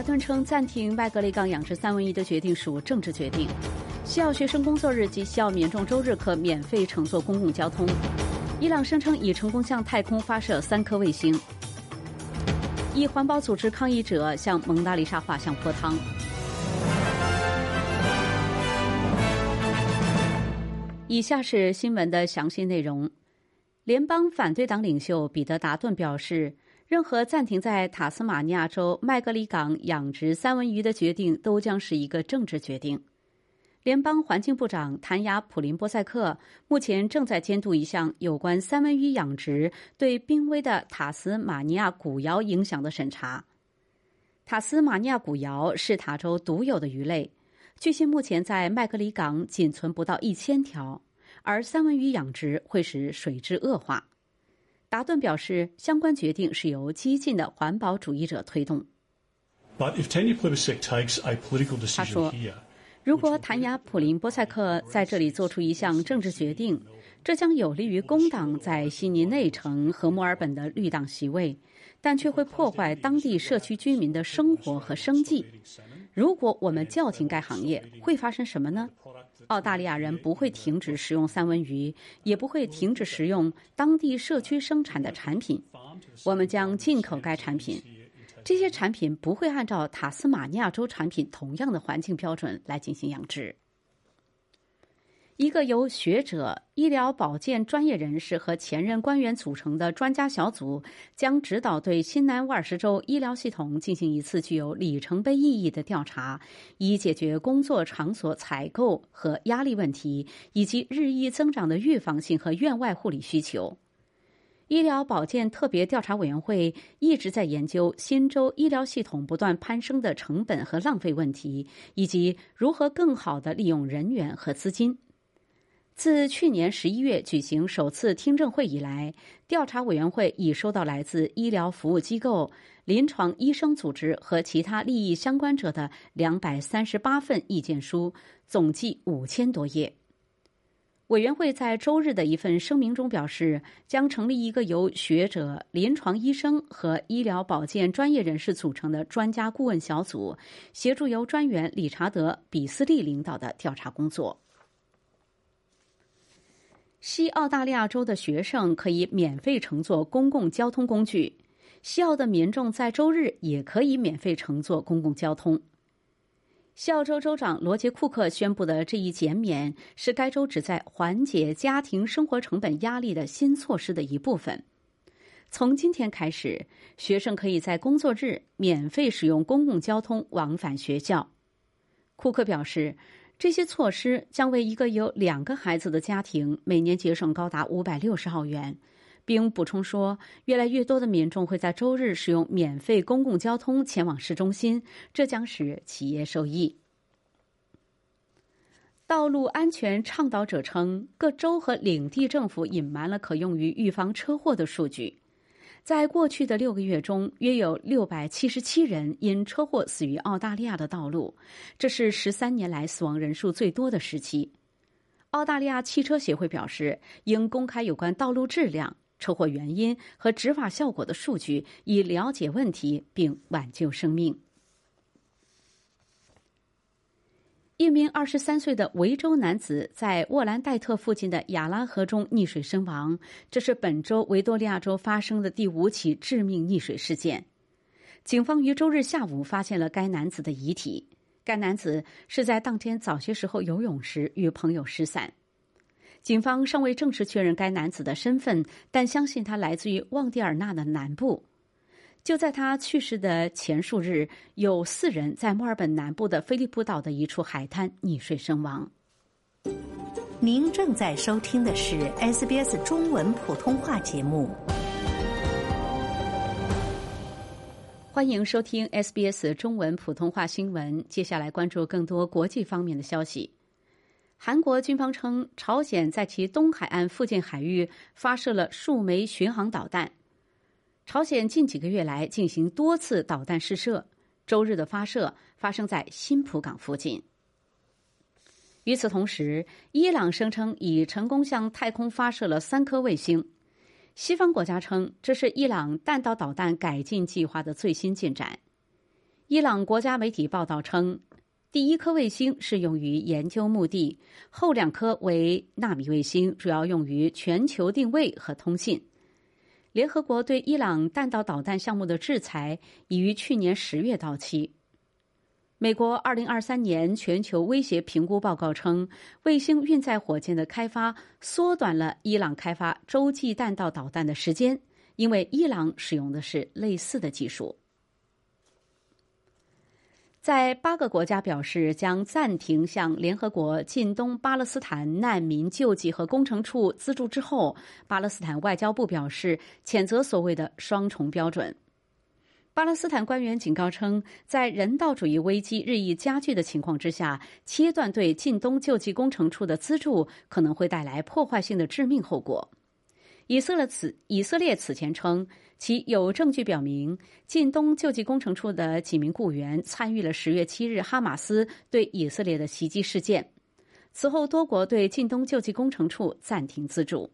达顿称暂停麦格雷港养殖三文鱼的决定属政治决定。西澳学生工作日及西澳民众周日可免费乘坐公共交通。伊朗声称已成功向太空发射三颗卫星。一环保组织抗议者向蒙娜丽莎画像泼汤。以下是新闻的详细内容。联邦反对党领袖彼得·达顿表示，任何暂停在塔斯马尼亚州麦格里港养殖三文鱼的决定都将是一个政治决定。联邦环境部长谭雅·普林波塞克目前正在监督一项有关三文鱼养殖对濒危的塔斯马尼亚古窑影响的审查。塔斯马尼亚古窑是塔州独有的鱼类。据悉，目前在麦格里港仅存不到一千条，而三文鱼养殖会使水质恶化。达顿表示，相关决定是由激进的环保主义者推动。他说：“如果谭雅·普林波塞克在这里做出一项政治决定，这将有利于工党在悉尼内城和墨尔本的绿党席位，但却会破坏当地社区居民的生活和生计。”如果我们叫停该行业，会发生什么呢？澳大利亚人不会停止食用三文鱼，也不会停止食用当地社区生产的产品。我们将进口该产品，这些产品不会按照塔斯马尼亚州产品同样的环境标准来进行养殖。一个由学者、医疗保健专业人士和前任官员组成的专家小组，将指导对新南威尔士州医疗系统进行一次具有里程碑意义的调查，以解决工作场所采购和压力问题，以及日益增长的预防性和院外护理需求。医疗保健特别调查委员会一直在研究新州医疗系统不断攀升的成本和浪费问题，以及如何更好的利用人员和资金。自去年十一月举行首次听证会以来，调查委员会已收到来自医疗服务机构、临床医生组织和其他利益相关者的两百三十八份意见书，总计五千多页。委员会在周日的一份声明中表示，将成立一个由学者、临床医生和医疗保健专业人士组成的专家顾问小组，协助由专员理查德·比斯利领导的调查工作。西澳大利亚州的学生可以免费乘坐公共交通工具，西澳的民众在周日也可以免费乘坐公共交通。西澳州州长罗杰·库克宣布的这一减免是该州旨在缓解家庭生活成本压力的新措施的一部分。从今天开始，学生可以在工作日免费使用公共交通往返学校。库克表示。这些措施将为一个有两个孩子的家庭每年节省高达五百六十澳元，并补充说，越来越多的民众会在周日使用免费公共交通前往市中心，这将使企业受益。道路安全倡导者称，各州和领地政府隐瞒了可用于预防车祸的数据。在过去的六个月中，约有六百七十七人因车祸死于澳大利亚的道路，这是十三年来死亡人数最多的时期。澳大利亚汽车协会表示，应公开有关道路质量、车祸原因和执法效果的数据，以了解问题并挽救生命。一名二十三岁的维州男子在沃兰戴特附近的亚拉河中溺水身亡，这是本周维多利亚州发生的第五起致命溺水事件。警方于周日下午发现了该男子的遗体。该男子是在当天早些时候游泳时与朋友失散。警方尚未正式确认该男子的身份，但相信他来自于旺蒂尔纳的南部。就在他去世的前数日，有四人在墨尔本南部的菲利普岛的一处海滩溺水身亡。您正在收听的是 SBS 中文普通话节目。欢迎收听 SBS 中文普通话新闻。接下来关注更多国际方面的消息。韩国军方称，朝鲜在其东海岸附近海域发射了数枚巡航导弹。朝鲜近几个月来进行多次导弹试射，周日的发射发生在新浦港附近。与此同时，伊朗声称已成功向太空发射了三颗卫星。西方国家称这是伊朗弹道导弹改进计划的最新进展。伊朗国家媒体报道称，第一颗卫星是用于研究目的，后两颗为纳米卫星，主要用于全球定位和通信。联合国对伊朗弹道导弹项目的制裁已于去年十月到期。美国二零二三年全球威胁评估报告称，卫星运载火箭的开发缩短了伊朗开发洲际弹道导弹的时间，因为伊朗使用的是类似的技术。在八个国家表示将暂停向联合国近东巴勒斯坦难民救济和工程处资助之后，巴勒斯坦外交部表示谴责所谓的双重标准。巴勒斯坦官员警告称，在人道主义危机日益加剧的情况之下，切断对近东救济工程处的资助可能会带来破坏性的致命后果。以色列此以色列此前称，其有证据表明，近东救济工程处的几名雇员参与了十月七日哈马斯对以色列的袭击事件。此后，多国对近东救济工程处暂停资助。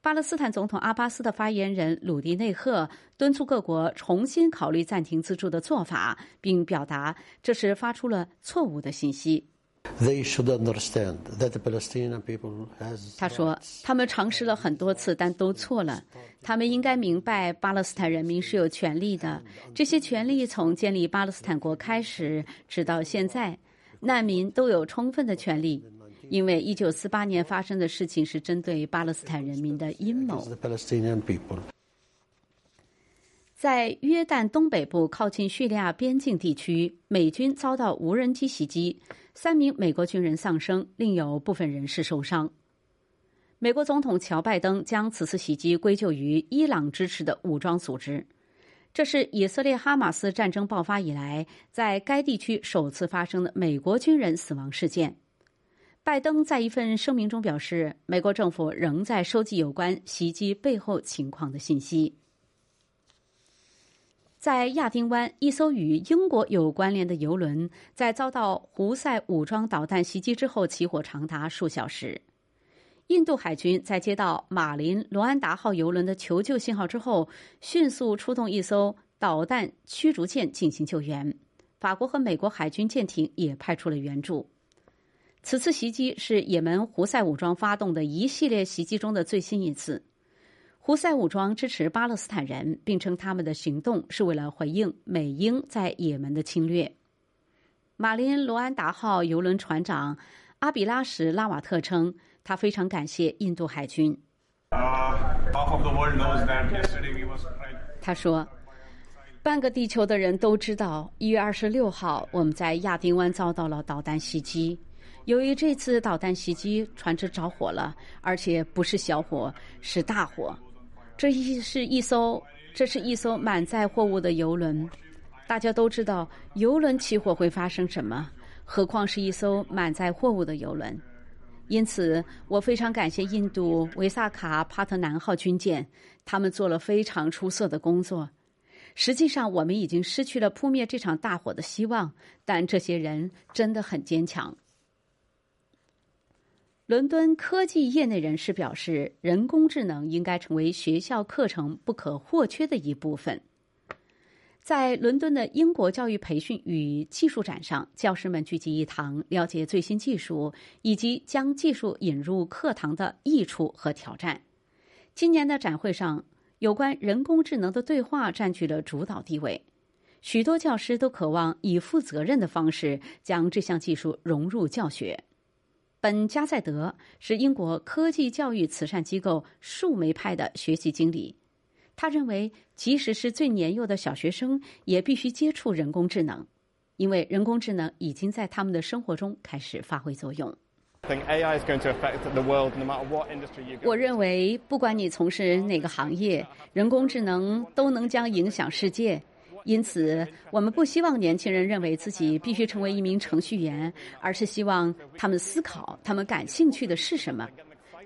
巴勒斯坦总统阿巴斯的发言人鲁迪内赫敦促各国重新考虑暂停资助的做法，并表达这是发出了错误的信息。他说：“他们尝试了很多次，但都错了。他们应该明白，巴勒斯坦人民是有权利的。这些权利从建立巴勒斯坦国开始，直到现在，难民都有充分的权利。”因为一九四八年发生的事情是针对巴勒斯坦人民的阴谋。在约旦东北部靠近叙利亚边境地区，美军遭到无人机袭击，三名美国军人丧生，另有部分人士受伤。美国总统乔拜登将此次袭击归咎于伊朗支持的武装组织，这是以色列哈马斯战争爆发以来在该地区首次发生的美国军人死亡事件。拜登在一份声明中表示，美国政府仍在收集有关袭击背后情况的信息。在亚丁湾，一艘与英国有关联的游轮在遭到胡塞武装导弹袭击之后起火长达数小时。印度海军在接到马林罗安达号游轮的求救信号之后，迅速出动一艘导弹驱逐舰进行救援。法国和美国海军舰艇也派出了援助。此次袭击是也门胡塞武装发动的一系列袭击中的最新一次。胡塞武装支持巴勒斯坦人，并称他们的行动是为了回应美英在也门的侵略。马林罗安达号游轮船长阿比拉什拉瓦特称，他非常感谢印度海军。他说：“半个地球的人都知道，一月二十六号我们在亚丁湾遭到了导弹袭击。”由于这次导弹袭击，船只着火了，而且不是小火，是大火。这一是一艘，这是一艘满载货物的游轮。大家都知道，游轮起火会发生什么，何况是一艘满载货物的游轮。因此，我非常感谢印度维萨卡帕特南号军舰，他们做了非常出色的工作。实际上，我们已经失去了扑灭这场大火的希望，但这些人真的很坚强。伦敦科技业内人士表示，人工智能应该成为学校课程不可或缺的一部分。在伦敦的英国教育培训与技术展上，教师们聚集一堂，了解最新技术以及将技术引入课堂的益处和挑战。今年的展会上，有关人工智能的对话占据了主导地位。许多教师都渴望以负责任的方式将这项技术融入教学。本加塞德是英国科技教育慈善机构树莓派的学习经理。他认为，即使是最年幼的小学生，也必须接触人工智能，因为人工智能已经在他们的生活中开始发挥作用。我认为，不管你从事哪个行业，人工智能都能将影响世界。因此，我们不希望年轻人认为自己必须成为一名程序员，而是希望他们思考他们感兴趣的是什么。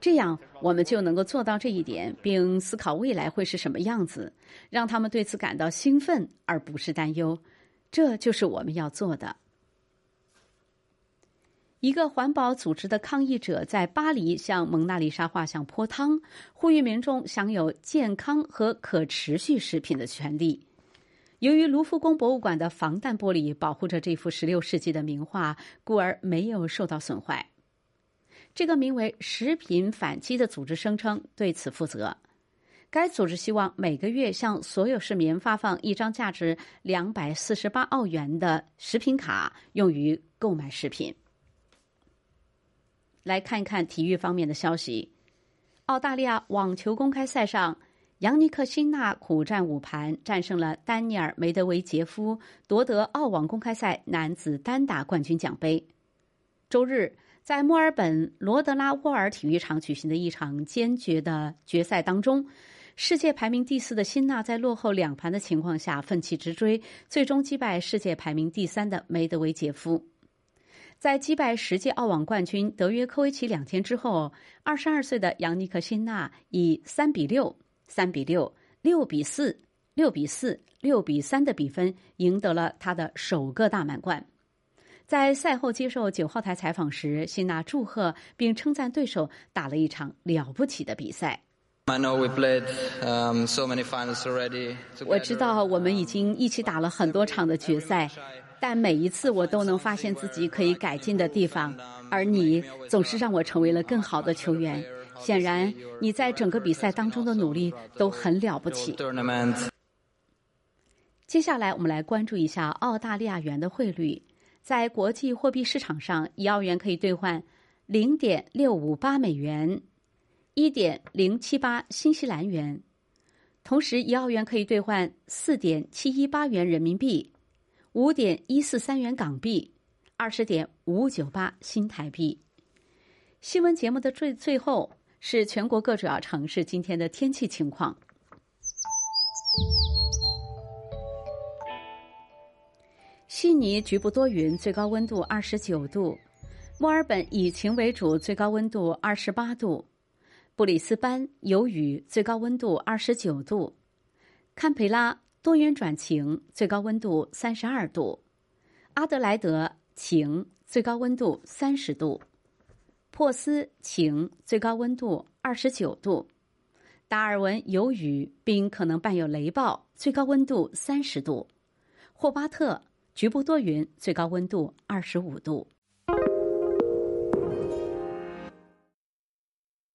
这样，我们就能够做到这一点，并思考未来会是什么样子，让他们对此感到兴奋而不是担忧。这就是我们要做的。一个环保组织的抗议者在巴黎向蒙娜丽莎画像泼汤，呼吁民众享有健康和可持续食品的权利。由于卢浮宫博物馆的防弹玻璃保护着这幅16世纪的名画，故而没有受到损坏。这个名为“食品反击”的组织声称对此负责。该组织希望每个月向所有市民发放一张价值两百四十八澳元的食品卡，用于购买食品。来看一看体育方面的消息：澳大利亚网球公开赛上，扬尼克·辛纳苦战五盘，战胜了丹尼尔·梅德韦杰夫，夺得澳网公开赛男子单打冠军奖杯。周日。在墨尔本罗德拉沃尔体育场举行的一场坚决的决赛当中，世界排名第四的辛纳在落后两盘的情况下奋起直追，最终击败世界排名第三的梅德韦杰夫。在击败十届澳网冠军德约科维奇两天之后，二十二岁的扬尼克辛纳以三比六、三比六、六比四、六比四、六比三的比分赢得了他的首个大满贯。在赛后接受九号台采访时，辛纳祝贺并称赞对手打了一场了不起的比赛。我知道我们已经一起打了很多场的决赛，但每一次我都能发现自己可以改进的地方，而你总是让我成为了更好的球员。显然，你在整个比赛当中的努力都很了不起。接下来，我们来关注一下澳大利亚元的汇率。在国际货币市场上，一澳元可以兑换零点六五八美元，一点零七八新西兰元。同时，一澳元可以兑换四点七一八元人民币，五点一四三元港币，二十点五九八新台币。新闻节目的最最后是全国各主要城市今天的天气情况。悉尼局部多云，最高温度二十九度；墨尔本以晴为主，最高温度二十八度；布里斯班有雨，最高温度二十九度；堪培拉多云转晴，最高温度三十二度；阿德莱德晴，最高温度三十度；霍斯晴，最高温度二十九度；达尔文有雨并可能伴有雷暴，最高温度三十度；霍巴特。局部多云，最高温度二十五度。